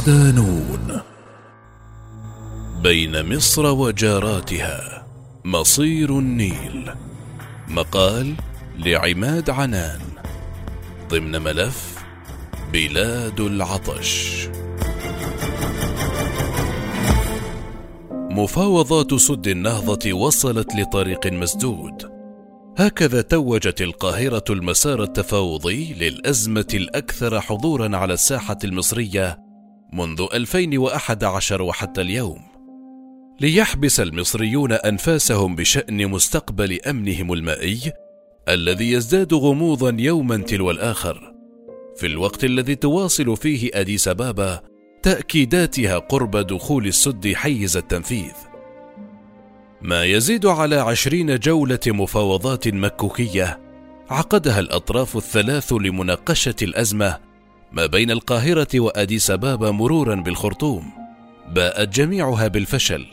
صدانون بين مصر وجاراتها مصير النيل. مقال لعماد عنان. ضمن ملف بلاد العطش. مفاوضات سد النهضة وصلت لطريق مسدود. هكذا توجت القاهرة المسار التفاوضي للأزمة الأكثر حضورا على الساحة المصرية منذ 2011 وحتى اليوم ليحبس المصريون أنفاسهم بشأن مستقبل أمنهم المائي الذي يزداد غموضا يوما تلو الآخر. في الوقت الذي تواصل فيه أديس بابا تأكيداتها قرب دخول السد حيز التنفيذ. ما يزيد على عشرين جولة مفاوضات مكوكية عقدها الأطراف الثلاث لمناقشة الأزمة ما بين القاهرة وأديس بابا مرورا بالخرطوم باءت جميعها بالفشل.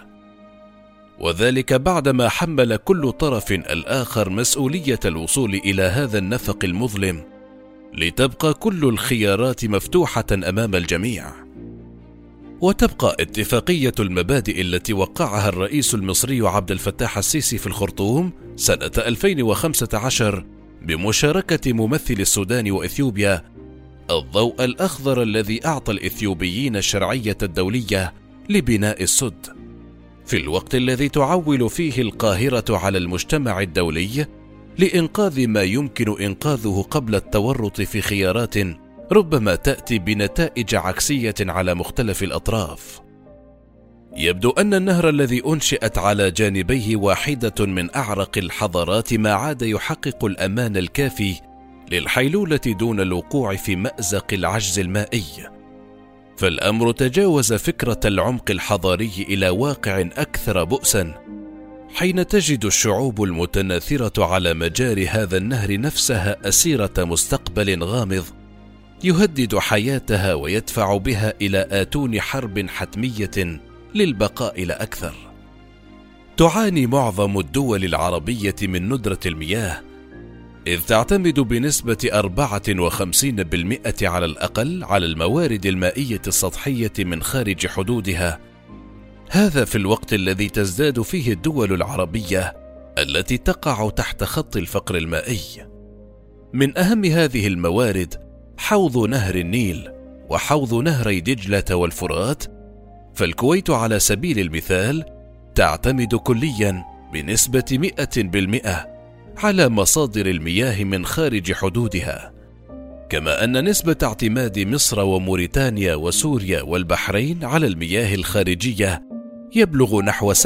وذلك بعدما حمل كل طرف الآخر مسؤولية الوصول إلى هذا النفق المظلم لتبقى كل الخيارات مفتوحة أمام الجميع. وتبقى اتفاقية المبادئ التي وقعها الرئيس المصري عبد الفتاح السيسي في الخرطوم سنة 2015 بمشاركة ممثل السودان وإثيوبيا الضوء الأخضر الذي أعطى الإثيوبيين الشرعية الدولية لبناء السد. في الوقت الذي تعول فيه القاهرة على المجتمع الدولي لإنقاذ ما يمكن إنقاذه قبل التورط في خيارات ربما تأتي بنتائج عكسية على مختلف الأطراف. يبدو أن النهر الذي أنشئت على جانبيه واحدة من أعرق الحضارات ما عاد يحقق الأمان الكافي للحيلولة دون الوقوع في مأزق العجز المائي. فالأمر تجاوز فكرة العمق الحضاري إلى واقع أكثر بؤسا حين تجد الشعوب المتناثرة على مجاري هذا النهر نفسها أسيرة مستقبل غامض يهدد حياتها ويدفع بها إلى آتون حرب حتمية للبقاء لا أكثر. تعاني معظم الدول العربية من ندرة المياه إذ تعتمد بنسبة 54% على الأقل على الموارد المائية السطحية من خارج حدودها. هذا في الوقت الذي تزداد فيه الدول العربية التي تقع تحت خط الفقر المائي. من أهم هذه الموارد حوض نهر النيل وحوض نهري دجلة والفرات فالكويت على سبيل المثال تعتمد كليا بنسبة مئة بالمئة على مصادر المياه من خارج حدودها كما أن نسبة اعتماد مصر وموريتانيا وسوريا والبحرين على المياه الخارجية يبلغ نحو 97%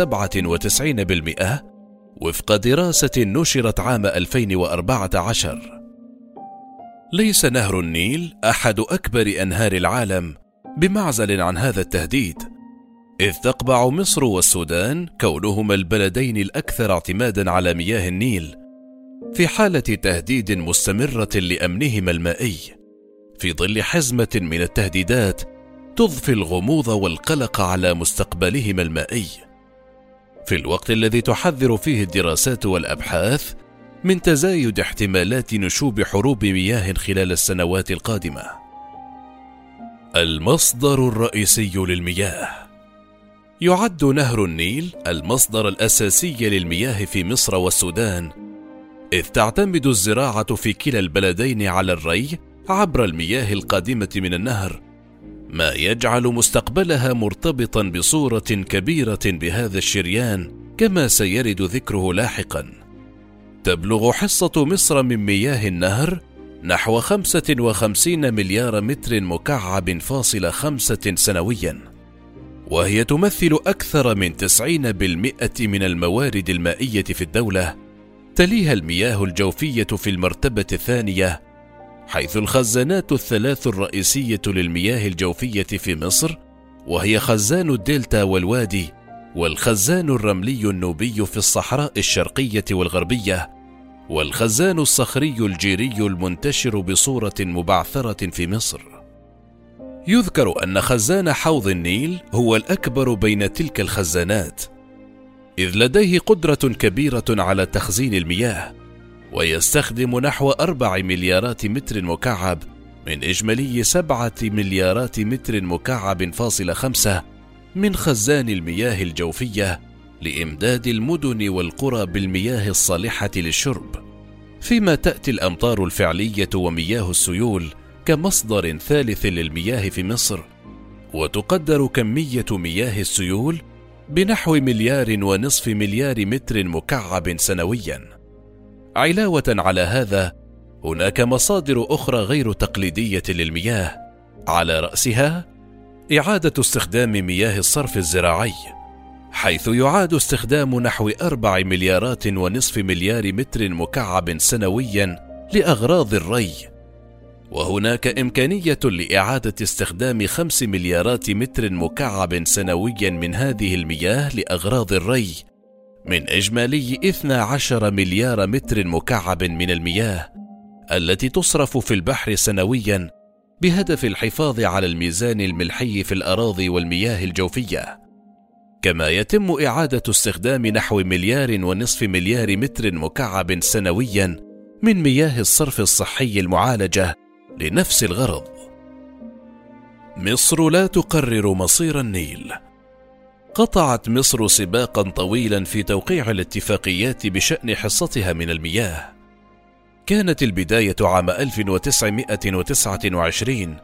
وفق دراسة نشرت عام 2014 ليس نهر النيل أحد أكبر أنهار العالم بمعزل عن هذا التهديد إذ تقبع مصر والسودان كونهما البلدين الأكثر اعتمادا على مياه النيل في حالة تهديد مستمرة لأمنهما المائي في ظل حزمة من التهديدات تضفي الغموض والقلق على مستقبلهما المائي. في الوقت الذي تحذر فيه الدراسات والأبحاث من تزايد احتمالات نشوب حروب مياه خلال السنوات القادمة. المصدر الرئيسي للمياه. يعد نهر النيل المصدر الأساسي للمياه في مصر والسودان إذ تعتمد الزراعة في كلا البلدين على الري عبر المياه القادمة من النهر ما يجعل مستقبلها مرتبطا بصورة كبيرة بهذا الشريان كما سيرد ذكره لاحقا. تبلغ حصة مصر من مياه النهر نحو 55 مليار متر مكعب فاصل خمسة سنويا وهي تمثل أكثر من 90% من الموارد المائية في الدولة. تليها المياه الجوفية في المرتبة الثانية حيث الخزانات الثلاث الرئيسية للمياه الجوفية في مصر وهي خزان الدلتا والوادي والخزان الرملي النوبي في الصحراء الشرقية والغربية والخزان الصخري الجيري المنتشر بصورة مبعثرة في مصر. يذكر أن خزان حوض النيل هو الأكبر بين تلك الخزانات إذ لديه قدرة كبيرة على تخزين المياه ويستخدم نحو أربع مليارات متر مكعب من إجمالي سبعة مليارات متر مكعب فاصل خمسة من خزان المياه الجوفية لإمداد المدن والقرى بالمياه الصالحة للشرب. فيما تأتي الأمطار الفعلية ومياه السيول كمصدر ثالث للمياه في مصر وتقدر كمية مياه السيول بنحو مليار ونصف مليار متر مكعب سنويا. علاوة على هذا هناك مصادر أخرى غير تقليدية للمياه على رأسها إعادة استخدام مياه الصرف الزراعي حيث يعاد استخدام نحو أربع مليارات ونصف مليار متر مكعب سنويا لأغراض الري وهناك إمكانية لإعادة استخدام خمس مليارات متر مكعب سنويا من هذه المياه لأغراض الري من إجمالي 12 مليار متر مكعب من المياه التي تصرف في البحر سنويا بهدف الحفاظ على الميزان الملحي في الأراضي والمياه الجوفية. كما يتم إعادة استخدام نحو مليار ونصف مليار متر مكعب سنويا من مياه الصرف الصحي المعالجة لنفس الغرض. مصر لا تقرر مصير النيل. قطعت مصر سباقا طويلا في توقيع الاتفاقيات بشأن حصتها من المياه. كانت البداية عام 1929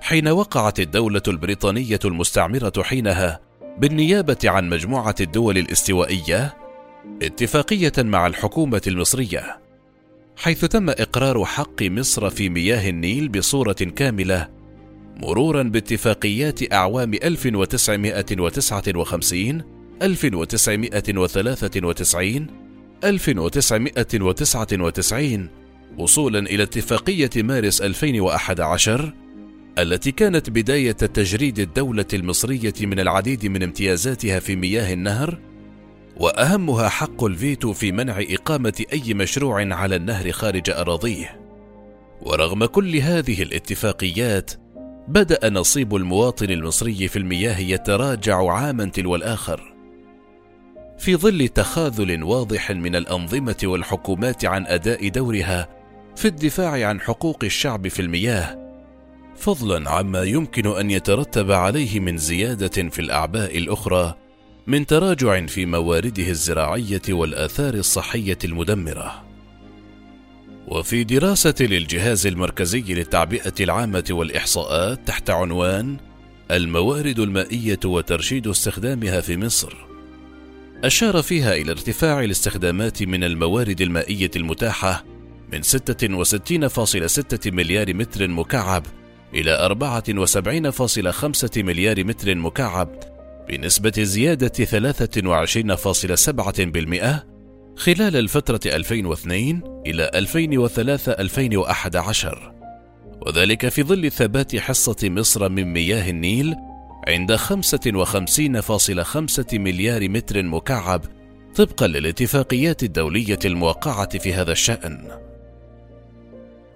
حين وقعت الدولة البريطانية المستعمرة حينها بالنيابة عن مجموعة الدول الاستوائية اتفاقية مع الحكومة المصرية حيث تم إقرار حق مصر في مياه النيل بصورة كاملة مرورا باتفاقيات أعوام 1959 1993 1999 وصولا إلى اتفاقية مارس 2011 التي كانت بداية تجريد الدولة المصرية من العديد من امتيازاتها في مياه النهر وأهمها حق الفيتو في منع إقامة أي مشروع على النهر خارج أراضيه. ورغم كل هذه الاتفاقيات بدأ نصيب المواطن المصري في المياه يتراجع عاما تلو الآخر. في ظل تخاذل واضح من الأنظمة والحكومات عن أداء دورها في الدفاع عن حقوق الشعب في المياه فضلا عما يمكن أن يترتب عليه من زيادة في الأعباء الأخرى من تراجع في موارده الزراعية والآثار الصحية المدمرة. وفي دراسة للجهاز المركزي للتعبئة العامة والإحصاءات تحت عنوان الموارد المائية وترشيد استخدامها في مصر. أشار فيها إلى ارتفاع الاستخدامات من الموارد المائية المتاحة من 66.6 مليار متر مكعب إلى 74.5 مليار متر مكعب بنسبة زيادة 23.7% خلال الفترة 2002 إلى 2003-2011 وذلك في ظل ثبات حصة مصر من مياه النيل عند 55.5 مليار متر مكعب طبقا للاتفاقيات الدولية الموقعة في هذا الشأن.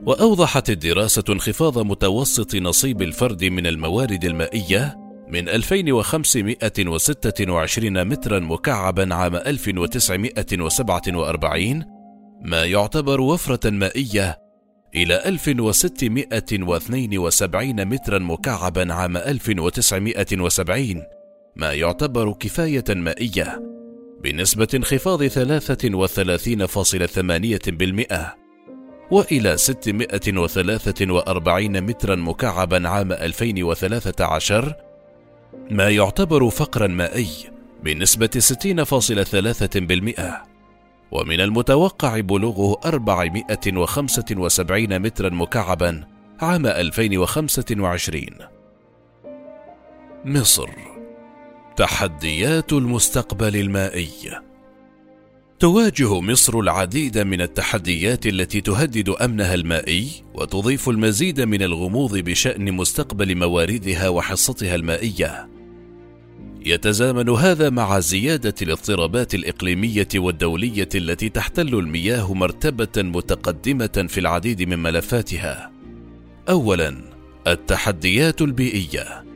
وأوضحت الدراسة انخفاض متوسط نصيب الفرد من الموارد المائية من 2526 مترا مكعبا عام 1947 ما يعتبر وفرة مائية إلى 1672 مترا مكعبا عام 1970 ما يعتبر كفاية مائية بنسبة انخفاض 33.8% وإلى 643 مترا مكعبا عام 2013 ما يعتبر فقرا مائي بنسبة 60.3% ومن المتوقع بلوغه 475 مترا مكعبا عام 2025 مصر تحديات المستقبل المائي. تواجه مصر العديد من التحديات التي تهدد أمنها المائي وتضيف المزيد من الغموض بشأن مستقبل مواردها وحصتها المائية. يتزامن هذا مع زيادة الاضطرابات الإقليمية والدولية التي تحتل المياه مرتبة متقدمة في العديد من ملفاتها. اولا التحديات البيئية.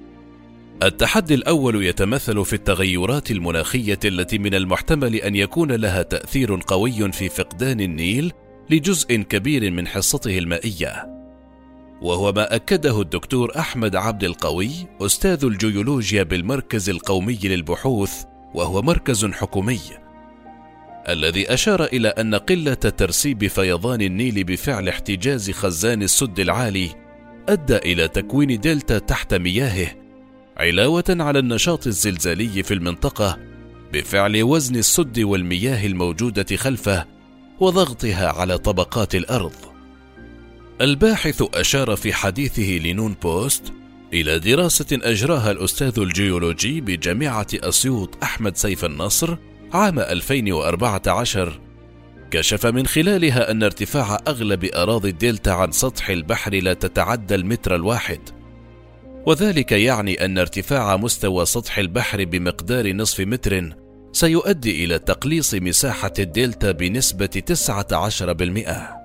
التحدي الأول يتمثل في التغيرات المناخية التي من المحتمل أن يكون لها تأثير قوي في فقدان النيل لجزء كبير من حصته المائية. وهو ما أكده الدكتور أحمد عبد القوي أستاذ الجيولوجيا بالمركز القومي للبحوث وهو مركز حكومي الذي أشار إلى أن قلة ترسيب فيضان النيل بفعل احتجاز خزان السد العالي أدى إلى تكوين دلتا تحت مياهه علاوة على النشاط الزلزالي في المنطقة بفعل وزن السد والمياه الموجودة خلفه وضغطها على طبقات الأرض. الباحث أشار في حديثه لنون بوست إلى دراسة أجراها الأستاذ الجيولوجي بجامعة أسيوط أحمد سيف النصر عام 2014 كشف من خلالها أن ارتفاع أغلب أراضي الدلتا عن سطح البحر لا تتعدى المتر الواحد وذلك يعني أن ارتفاع مستوى سطح البحر بمقدار نصف متر سيؤدي إلى تقليص مساحة الدلتا بنسبة 19%.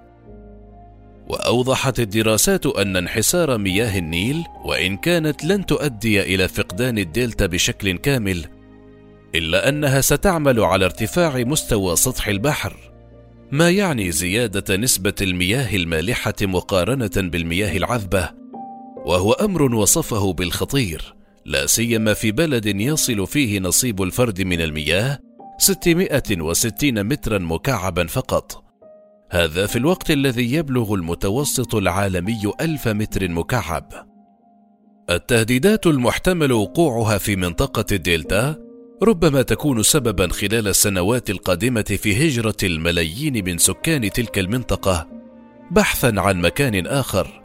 وأوضحت الدراسات أن انحسار مياه النيل وإن كانت لن تؤدي إلى فقدان الدلتا بشكل كامل إلا أنها ستعمل على ارتفاع مستوى سطح البحر ما يعني زيادة نسبة المياه المالحة مقارنة بالمياه العذبة وهو أمر وصفه بالخطير لا سيما في بلد يصل فيه نصيب الفرد من المياه 660 مترا مكعبا فقط. هذا في الوقت الذي يبلغ المتوسط العالمي ألف متر مكعب. التهديدات المحتمل وقوعها في منطقة الدلتا ربما تكون سببا خلال السنوات القادمة في هجرة الملايين من سكان تلك المنطقة بحثا عن مكان آخر.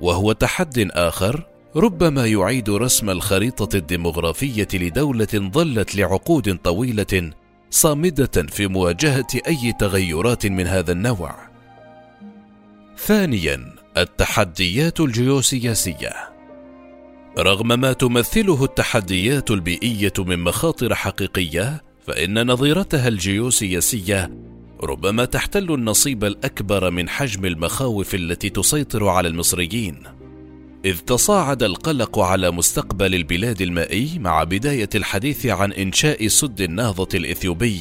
وهو تحد آخر ربما يعيد رسم الخريطة الديمغرافية لدولة ظلت لعقود طويلة صامدة في مواجهة أي تغيرات من هذا النوع. ثانيا التحديات الجيوسياسية رغم ما تمثله التحديات البيئية من مخاطر حقيقية فإن نظيرتها الجيوسياسية ربما تحتل النصيب الأكبر من حجم المخاوف التي تسيطر على المصريين. إذ تصاعد القلق على مستقبل البلاد المائي مع بداية الحديث عن إنشاء سد النهضة الإثيوبي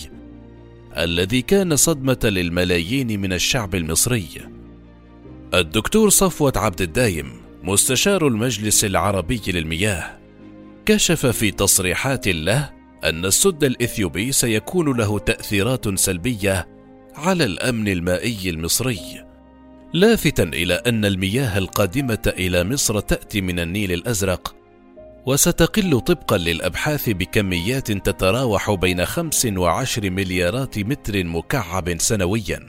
الذي كان صدمة للملايين من الشعب المصري. الدكتور صفوة عبد الدايم مستشار المجلس العربي للمياه كشف في تصريحات له أن السد الإثيوبي سيكون له تأثيرات سلبية على الأمن المائي المصري. لافتا إلى أن المياه القادمة إلى مصر تأتي من النيل الأزرق وستقل طبقا للأبحاث بكميات تتراوح بين خمس وعشر مليارات متر مكعب سنويا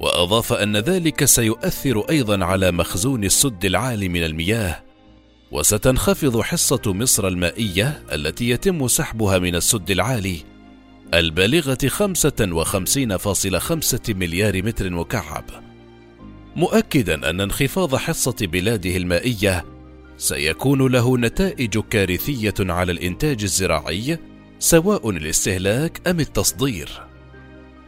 وأضاف أن ذلك سيؤثر أيضا على مخزون السد العالي من المياه وستنخفض حصة مصر المائية التي يتم سحبها من السد العالي البالغة 55.5 مليار متر مكعب مؤكدا أن انخفاض حصة بلاده المائية سيكون له نتائج كارثية على الإنتاج الزراعي سواء الاستهلاك أم التصدير.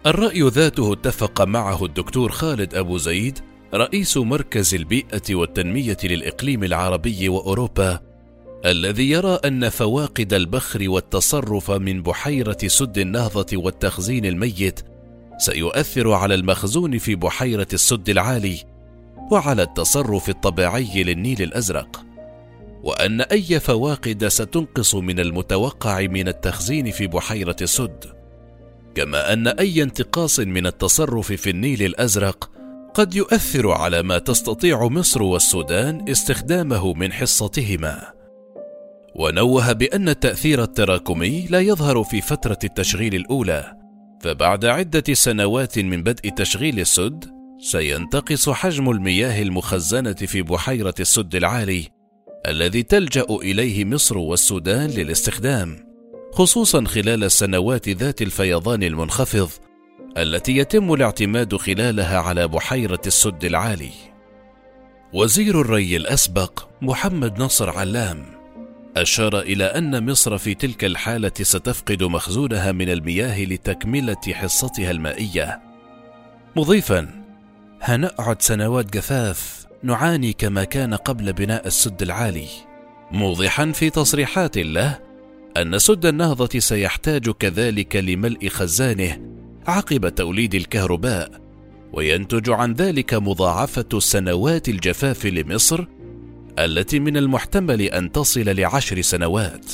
الرأي ذاته اتفق معه الدكتور خالد أبو زيد رئيس مركز البيئة والتنمية للإقليم العربي وأوروبا الذي يرى أن فواقد البخر والتصرف من بحيرة سد النهضة والتخزين الميت سيؤثر على المخزون في بحيرة السد العالي وعلى التصرف الطبيعي للنيل الأزرق. وأن أي فواقد ستنقص من المتوقع من التخزين في بحيرة السد. كما أن أي انتقاص من التصرف في النيل الأزرق قد يؤثر على ما تستطيع مصر والسودان استخدامه من حصتهما. ونوه بأن التأثير التراكمي لا يظهر في فترة التشغيل الأولى فبعد عدة سنوات من بدء تشغيل السد سينتقص حجم المياه المخزنة في بحيرة السد العالي الذي تلجأ إليه مصر والسودان للاستخدام خصوصا خلال السنوات ذات الفيضان المنخفض التي يتم الاعتماد خلالها على بحيرة السد العالي. وزير الري الأسبق محمد نصر علام أشار إلى أن مصر في تلك الحالة ستفقد مخزونها من المياه لتكملة حصتها المائية، مضيفا: هنقعد سنوات جفاف نعاني كما كان قبل بناء السد العالي، موضحا في تصريحات له أن سد النهضة سيحتاج كذلك لملء خزانه عقب توليد الكهرباء، وينتج عن ذلك مضاعفة سنوات الجفاف لمصر التي من المحتمل أن تصل لعشر سنوات.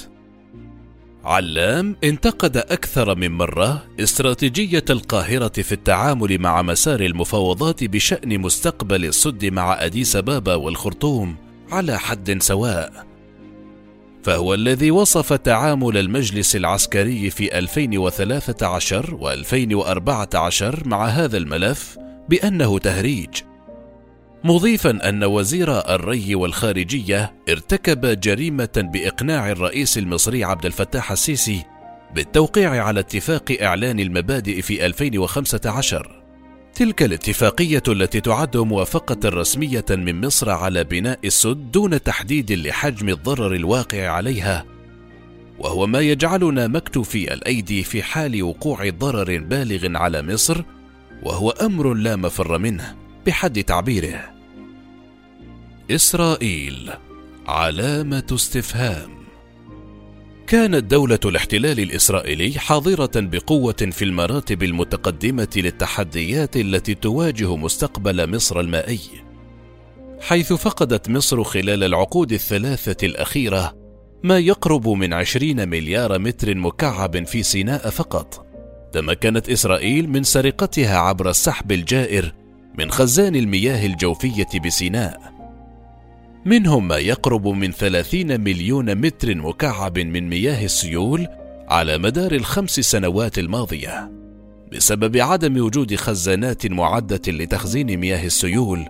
علام انتقد أكثر من مرة استراتيجية القاهرة في التعامل مع مسار المفاوضات بشأن مستقبل السد مع أديس بابا والخرطوم على حد سواء. فهو الذي وصف تعامل المجلس العسكري في 2013 و 2014 مع هذا الملف بأنه تهريج مضيفا أن وزير الري والخارجية ارتكب جريمة بإقناع الرئيس المصري عبد الفتاح السيسي بالتوقيع على اتفاق إعلان المبادئ في 2015 تلك الاتفاقية التي تعد موافقة رسمية من مصر على بناء السد دون تحديد لحجم الضرر الواقع عليها. وهو ما يجعلنا مكتوفي الأيدي في حال وقوع ضرر بالغ على مصر وهو أمر لا مفر منه. بحد تعبيره. إسرائيل علامة استفهام. كانت دولة الاحتلال الإسرائيلي حاضرة بقوة في المراتب المتقدمة للتحديات التي تواجه مستقبل مصر المائي حيث فقدت مصر خلال العقود الثلاثة الأخيرة ما يقرب من عشرين مليار متر مكعب في سيناء فقط. تمكنت إسرائيل من سرقتها عبر السحب الجائر من خزان المياه الجوفية بسيناء. منهم ما يقرب من 30 مليون متر مكعب من مياه السيول على مدار الخمس سنوات الماضية. بسبب عدم وجود خزانات معدة لتخزين مياه السيول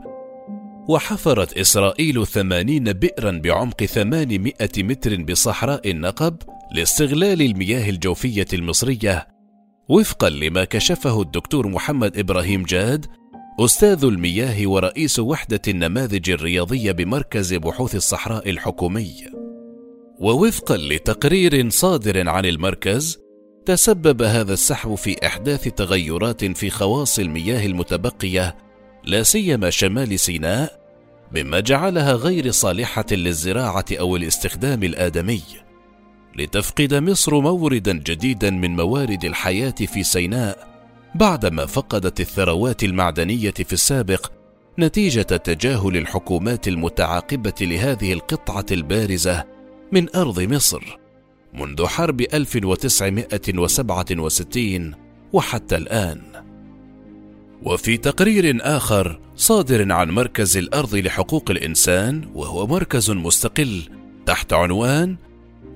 وحفرت إسرائيل ثمانين بئرا بعمق ثمانمائة متر بصحراء النقب لاستغلال المياه الجوفية المصرية وفقا لما كشفه الدكتور محمد إبراهيم جاد أستاذ المياه ورئيس وحدة النماذج الرياضية بمركز بحوث الصحراء الحكومي. ووفقا لتقرير صادر عن المركز تسبب هذا السحب في أحداث تغيرات في خواص المياه المتبقية لا سيما شمال سيناء مما جعلها غير صالحة للزراعة أو الاستخدام الآدمي. لتفقد مصر موردا جديدا من موارد الحياة في سيناء بعدما فقدت الثروات المعدنية في السابق نتيجة تجاهل الحكومات المتعاقبة لهذه القطعة البارزة من أرض مصر. منذ حرب 1967 وحتى الآن. وفي تقرير آخر صادر عن مركز الأرض لحقوق الإنسان وهو مركز مستقل تحت عنوان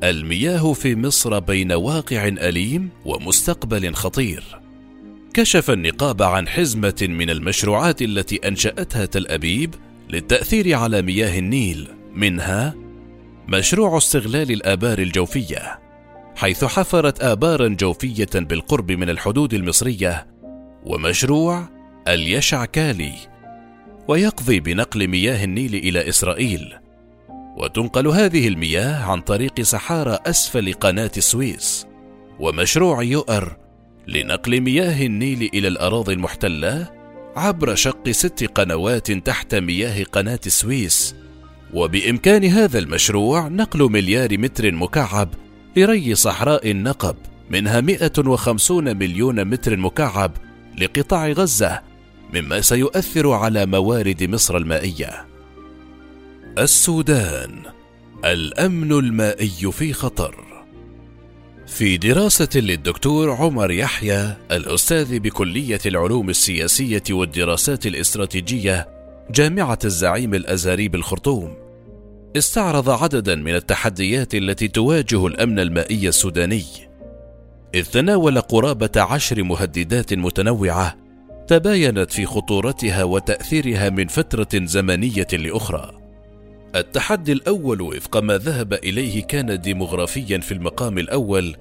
المياه في مصر بين واقع أليم ومستقبل خطير. كشف النقاب عن حزمة من المشروعات التي أنشأتها تل أبيب للتأثير على مياه النيل منها مشروع استغلال الآبار الجوفية حيث حفرت آبارا جوفية بالقرب من الحدود المصرية ومشروع اليشع كالي ويقضي بنقل مياه النيل إلى إسرائيل. وتنقل هذه المياه عن طريق صحارى أسفل قناة السويس ومشروع يؤر لنقل مياه النيل إلى الأراضي المحتلة عبر شق ست قنوات تحت مياه قناة السويس وبإمكان هذا المشروع نقل مليار متر مكعب لري صحراء النقب منها 150 مليون متر مكعب لقطاع غزة مما سيؤثر على موارد مصر المائية. السودان الأمن المائي في خطر. في دراسة للدكتور عمر يحيى الأستاذ بكلية العلوم السياسية والدراسات الاستراتيجية جامعة الزعيم الأزهري بالخرطوم. استعرض عددا من التحديات التي تواجه الأمن المائي السوداني. إذ تناول قرابة عشر مهددات متنوعة تباينت في خطورتها وتأثيرها من فترة زمنية لأخرى. التحدي الأول وفق ما ذهب إليه كان ديمغرافيا في المقام الأول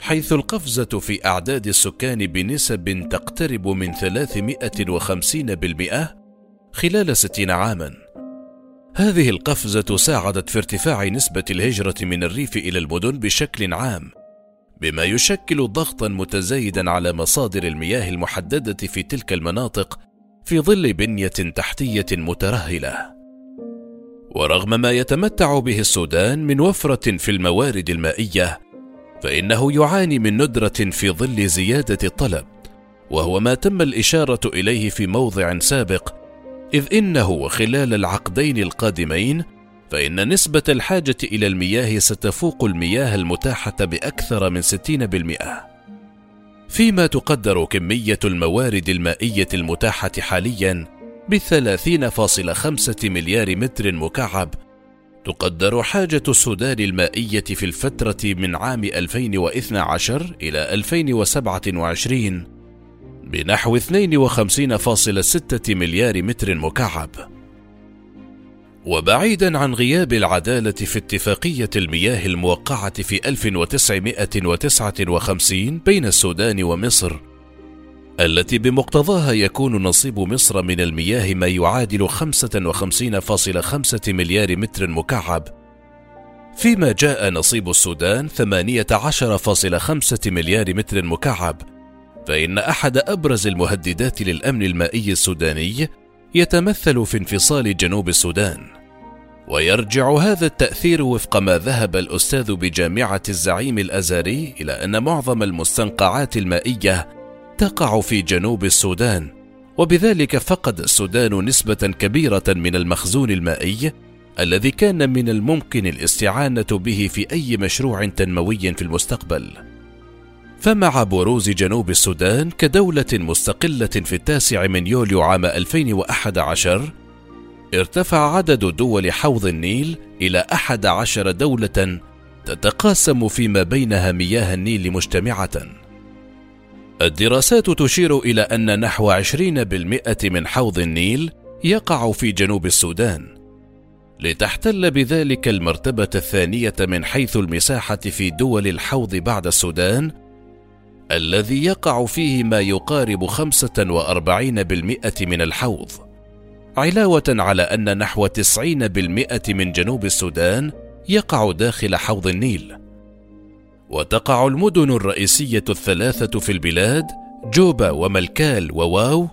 حيث القفزة في أعداد السكان بنسب تقترب من 350% خلال 60 عاما. هذه القفزة ساعدت في ارتفاع نسبة الهجرة من الريف إلى المدن بشكل عام، بما يشكل ضغطا متزايدا على مصادر المياه المحددة في تلك المناطق في ظل بنية تحتية مترهلة. ورغم ما يتمتع به السودان من وفرة في الموارد المائية فإنه يعاني من ندرة في ظل زيادة الطلب وهو ما تم الإشارة إليه في موضع سابق إذ إنه خلال العقدين القادمين فإن نسبة الحاجة إلى المياه ستفوق المياه المتاحة بأكثر من 60% فيما تقدر كمية الموارد المائية المتاحة حاليا ب 30.5 مليار متر مكعب تقدر حاجة السودان المائية في الفترة من عام 2012 إلى 2027 بنحو 52.6 مليار متر مكعب. وبعيدا عن غياب العدالة في اتفاقية المياه الموقعة في 1959 بين السودان ومصر التي بمقتضاها يكون نصيب مصر من المياه ما يعادل 55.5 مليار متر مكعب. فيما جاء نصيب السودان 18.5 مليار متر مكعب. فإن أحد أبرز المهددات للأمن المائي السوداني يتمثل في انفصال جنوب السودان. ويرجع هذا التأثير وفق ما ذهب الأستاذ بجامعة الزعيم الأزاري إلى أن معظم المستنقعات المائية تقع في جنوب السودان وبذلك فقد السودان نسبة كبيرة من المخزون المائي الذي كان من الممكن الاستعانة به في أي مشروع تنموي في المستقبل. فمع بروز جنوب السودان كدولة مستقلة في التاسع من يوليو عام 2011 ارتفع عدد دول حوض النيل إلى أحد عشر دولة تتقاسم فيما بينها مياه النيل مجتمعة. الدراسات تشير إلى أن نحو عشرين بالمئة من حوض النيل يقع في جنوب السودان. لتحتل بذلك المرتبة الثانية من حيث المساحة في دول الحوض بعد السودان الذي يقع فيه ما يقارب خمسة وأربعين بالمئة من الحوض. علاوة على أن نحو تسعين بالمئة من جنوب السودان يقع داخل حوض النيل. وتقع المدن الرئيسية الثلاثة في البلاد جوبا وملكال وواو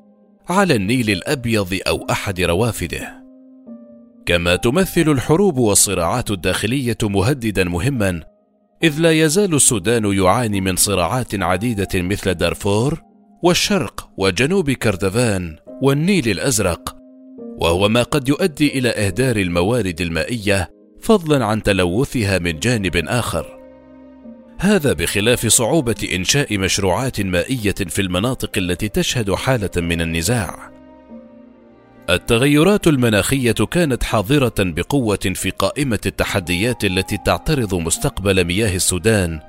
على النيل الأبيض أو أحد روافده. كما تمثل الحروب والصراعات الداخلية مهددا مهما، إذ لا يزال السودان يعاني من صراعات عديدة مثل دارفور والشرق وجنوب كردفان والنيل الأزرق، وهو ما قد يؤدي إلى إهدار الموارد المائية فضلا عن تلوثها من جانب آخر. هذا بخلاف صعوبة إنشاء مشروعات مائية في المناطق التي تشهد حالة من النزاع. التغيرات المناخية كانت حاضرة بقوة في قائمة التحديات التي تعترض مستقبل مياه السودان.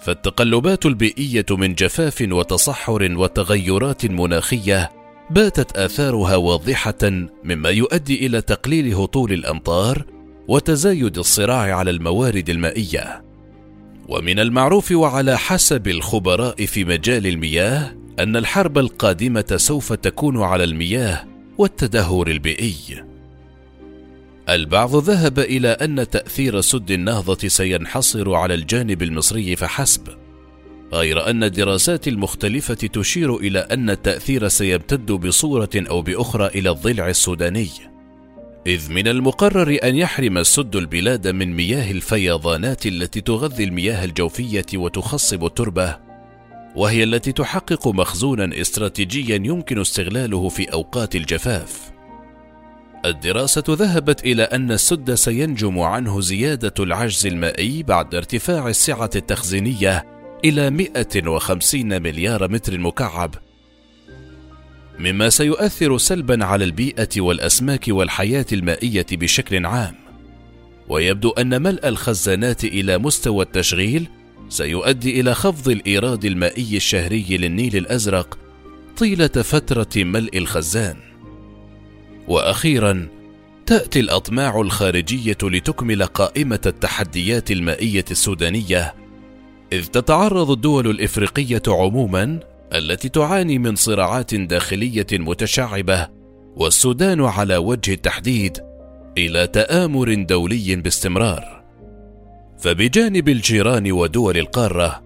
فالتقلبات البيئية من جفاف وتصحر وتغيرات مناخية باتت آثارها واضحة مما يؤدي إلى تقليل هطول الأمطار وتزايد الصراع على الموارد المائية ومن المعروف وعلى حسب الخبراء في مجال المياه أن الحرب القادمة سوف تكون على المياه والتدهور البيئي. البعض ذهب إلى أن تأثير سد النهضة سينحصر على الجانب المصري فحسب غير أن الدراسات المختلفة تشير إلى أن التأثير سيمتد بصورة أو بأخرى إلى الضلع السوداني. إذ من المقرر أن يحرم السد البلاد من مياه الفيضانات التي تغذي المياه الجوفية وتخصب التربة، وهي التي تحقق مخزونا استراتيجيا يمكن استغلاله في أوقات الجفاف. الدراسة ذهبت إلى أن السد سينجم عنه زيادة العجز المائي بعد ارتفاع السعة التخزينية إلى 150 مليار متر مكعب مما سيؤثر سلبا على البيئة والأسماك والحياة المائية بشكل عام. ويبدو أن ملء الخزانات إلى مستوى التشغيل سيؤدي إلى خفض الإيراد المائي الشهري للنيل الأزرق طيلة فترة ملء الخزان. وأخيرا تأتي الأطماع الخارجية لتكمل قائمة التحديات المائية السودانية إذ تتعرض الدول الإفريقية عموما التي تعاني من صراعات داخلية متشعبة والسودان على وجه التحديد إلى تآمر دولي باستمرار. فبجانب الجيران ودول القارة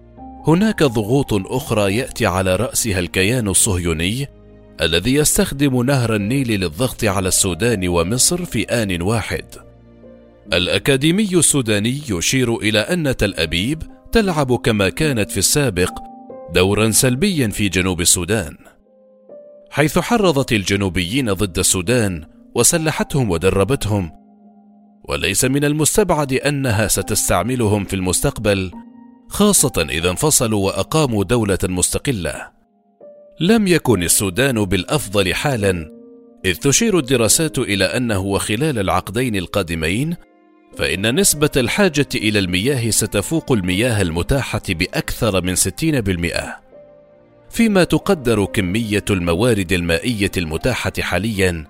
هناك ضغوط أخرى يأتي على رأسها الكيان الصهيوني الذي يستخدم نهر النيل للضغط على السودان ومصر في آن واحد. الأكاديمي السوداني يشير إلى أن تل أبيب تلعب كما كانت في السابق دورا سلبيا في جنوب السودان حيث حرضت الجنوبيين ضد السودان وسلحتهم ودربتهم. وليس من المستبعد أنها ستستعملهم في المستقبل خاصة إذا انفصلوا وأقاموا دولة مستقلة. لم يكن السودان بالأفضل حالا إذ تشير الدراسات إلى أنه وخلال العقدين القادمين فإن نسبة الحاجة إلى المياه ستفوق المياه المتاحة بأكثر من 60%، فيما تقدر كمية الموارد المائية المتاحة حاليا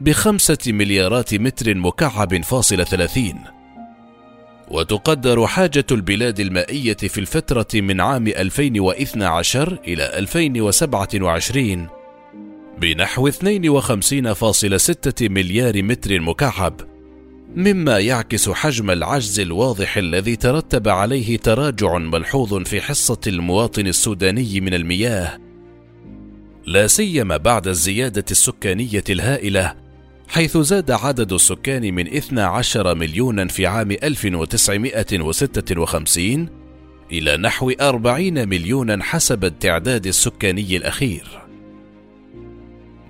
بخمسة مليارات متر مكعب فاصل ثلاثين. وتقدر حاجة البلاد المائية في الفترة من عام 2012 إلى 2027 بنحو 52.6 مليار متر مكعب مما يعكس حجم العجز الواضح الذي ترتب عليه تراجع ملحوظ في حصة المواطن السوداني من المياه لا سيما بعد الزيادة السكانية الهائلة حيث زاد عدد السكان من 12 مليونا في عام 1956 إلى نحو 40 مليونا حسب التعداد السكاني الأخير.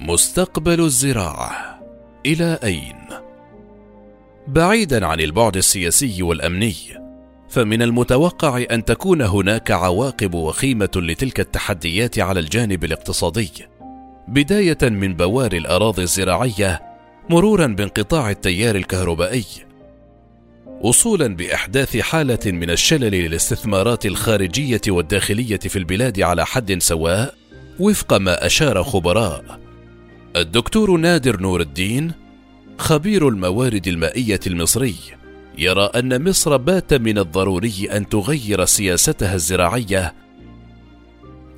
مستقبل الزراعة إلى أين؟ بعيدا عن البعد السياسي والأمني، فمن المتوقع أن تكون هناك عواقب وخيمة لتلك التحديات على الجانب الاقتصادي، بداية من بوار الأراضي الزراعية مرورا بانقطاع التيار الكهربائي. وصولا بأحداث حالة من الشلل للاستثمارات الخارجية والداخلية في البلاد على حد سواء وفق ما أشار خبراء. الدكتور نادر نور الدين خبير الموارد المائية المصري. يرى أن مصر بات من الضروري أن تغير سياستها الزراعية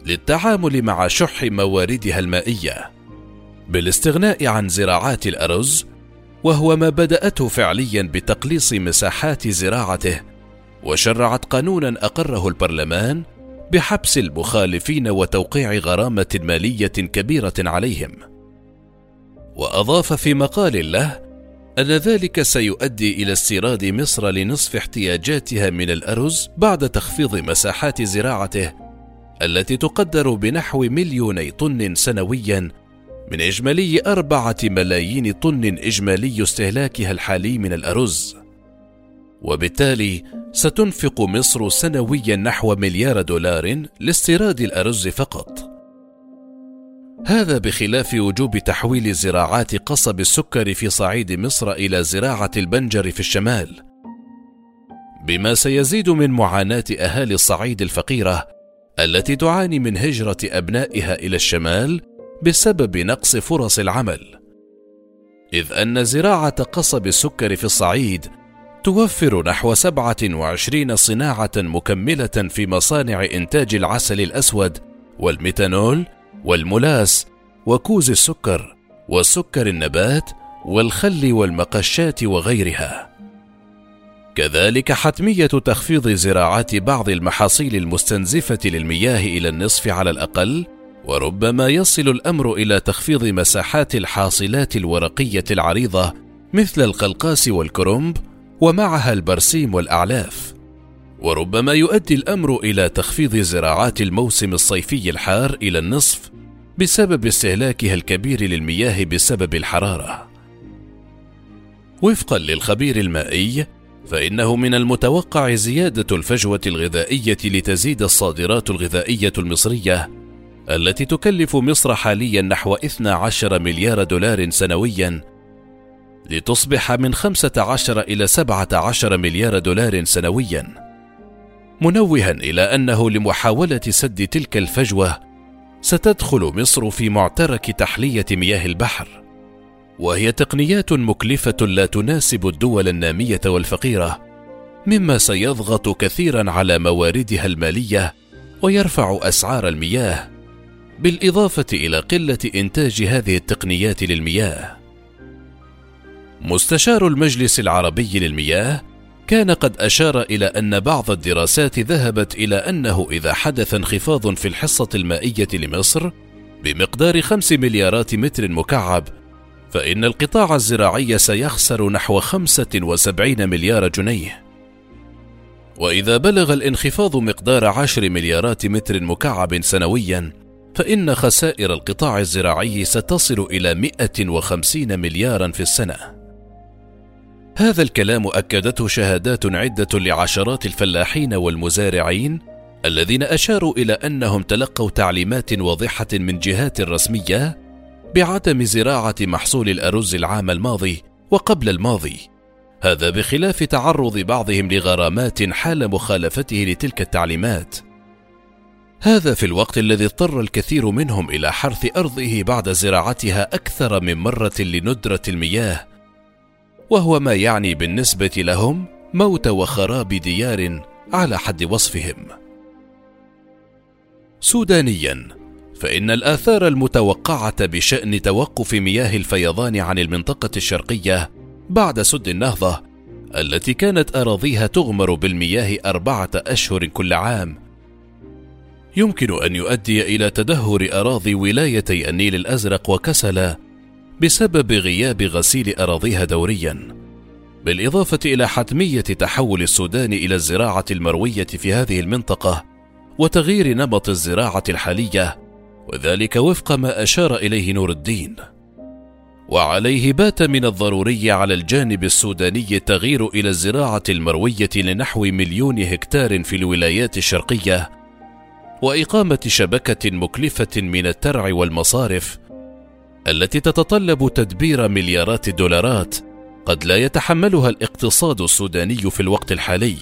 للتعامل مع شح مواردها المائية بالاستغناء عن زراعات الأرز وهو ما بدأته فعليا بتقليص مساحات زراعته وشرعت قانونا أقره البرلمان بحبس المخالفين وتوقيع غرامة مالية كبيرة عليهم. وأضاف في مقال له أن ذلك سيؤدي إلى استيراد مصر لنصف احتياجاتها من الأرز بعد تخفيض مساحات زراعته التي تقدر بنحو مليوني طن سنويا من إجمالي أربعة ملايين طن إجمالي استهلاكها الحالي من الأرز. وبالتالي ستنفق مصر سنويا نحو مليار دولار لاستيراد الأرز فقط. هذا بخلاف وجوب تحويل زراعات قصب السكر في صعيد مصر إلى زراعة البنجر في الشمال. بما سيزيد من معاناة أهالي الصعيد الفقيرة التي تعاني من هجرة أبنائها إلى الشمال بسبب نقص فرص العمل. إذ أن زراعة قصب السكر في الصعيد توفر نحو 27 صناعة مكملة في مصانع إنتاج العسل الأسود والميثانول والملاس وكوز السكر والسكر النبات والخل والمقشات وغيرها. كذلك حتمية تخفيض زراعات بعض المحاصيل المستنزفة للمياه إلى النصف على الأقل وربما يصل الأمر إلى تخفيض مساحات الحاصلات الورقية العريضة مثل القلقاس والكرنب ومعها البرسيم والأعلاف وربما يؤدي الأمر إلى تخفيض زراعات الموسم الصيفي الحار إلى النصف بسبب استهلاكها الكبير للمياه بسبب الحرارة. وفقا للخبير المائي فإنه من المتوقع زيادة الفجوة الغذائية لتزيد الصادرات الغذائية المصرية التي تكلف مصر حاليا نحو 12 مليار دولار سنويا لتصبح من 15 إلى 17 مليار دولار سنويا. منوها إلى أنه لمحاولة سد تلك الفجوة ستدخل مصر في معترك تحلية مياه البحر. وهي تقنيات مكلفة لا تناسب الدول النامية والفقيرة مما سيضغط كثيرا على مواردها المالية ويرفع أسعار المياه بالإضافة إلى قلة إنتاج هذه التقنيات للمياه. مستشار المجلس العربي للمياه كان قد أشار إلى أن بعض الدراسات ذهبت إلى أنه إذا حدث انخفاض في الحصة المائية لمصر بمقدار خمس مليارات متر مكعب فإن القطاع الزراعي سيخسر نحو 75 مليار جنيه وإذا بلغ الانخفاض مقدار عشر مليارات متر مكعب سنويا فإن خسائر القطاع الزراعي ستصل إلى 150 مليارا في السنة. هذا الكلام أكدته شهادات عدة لعشرات الفلاحين والمزارعين الذين أشاروا إلى أنهم تلقوا تعليمات واضحة من جهات رسمية بعدم زراعة محصول الأرز العام الماضي وقبل الماضي. هذا بخلاف تعرض بعضهم لغرامات حال مخالفته لتلك التعليمات. هذا في الوقت الذي اضطر الكثير منهم إلى حرث أرضه بعد زراعتها أكثر من مرة لندرة المياه وهو ما يعني بالنسبة لهم موت وخراب ديار على حد وصفهم. سودانيا فإن الآثار المتوقعة بشأن توقف مياه الفيضان عن المنطقة الشرقية بعد سد النهضة التي كانت أراضيها تغمر بالمياه أربعة أشهر كل عام. يمكن أن يؤدي إلى تدهور أراضي ولايتي النيل الأزرق وكسلا بسبب غياب غسيل أراضيها دوريا بالإضافة إلى حتمية تحول السودان إلى الزراعة المروية في هذه المنطقة وتغيير نمط الزراعة الحالية وذلك وفق ما أشار إليه نور الدين. وعليه بات من الضروري على الجانب السوداني التغيير إلى الزراعة المروية لنحو مليون هكتار في الولايات الشرقية وإقامة شبكة مكلفة من الترع والمصارف التي تتطلب تدبير مليارات الدولارات قد لا يتحملها الاقتصاد السوداني في الوقت الحالي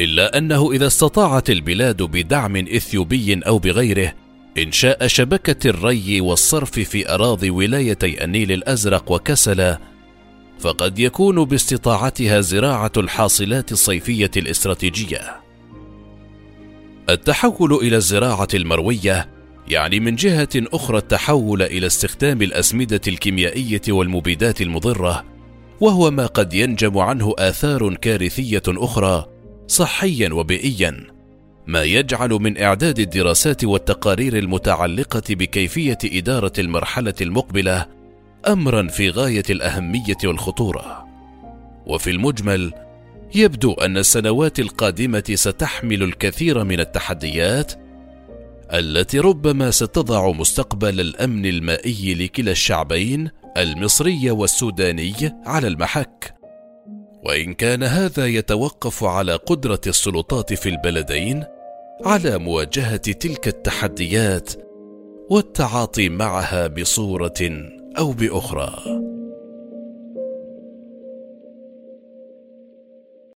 إلا أنه إذا استطاعت البلاد بدعم إثيوبي أو بغيره إنشاء شبكة الري والصرف في أراضي ولايتي النيل الأزرق وكسلا فقد يكون باستطاعتها زراعة الحاصلات الصيفية الاستراتيجية. التحول إلى الزراعة المروية يعني من جهة أخرى التحول إلى استخدام الأسمدة الكيميائية والمبيدات المضرة وهو ما قد ينجم عنه آثار كارثية أخرى صحيا وبيئيا ما يجعل من إعداد الدراسات والتقارير المتعلقة بكيفية إدارة المرحلة المقبلة امرا في غاية الأهمية والخطورة. وفي المجمل يبدو أن السنوات القادمة ستحمل الكثير من التحديات التي ربما ستضع مستقبل الأمن المائي لكلا الشعبين المصري والسوداني على المحك. وإن كان هذا يتوقف على قدرة السلطات في البلدين على مواجهة تلك التحديات والتعاطي معها بصورة أو بأخرى.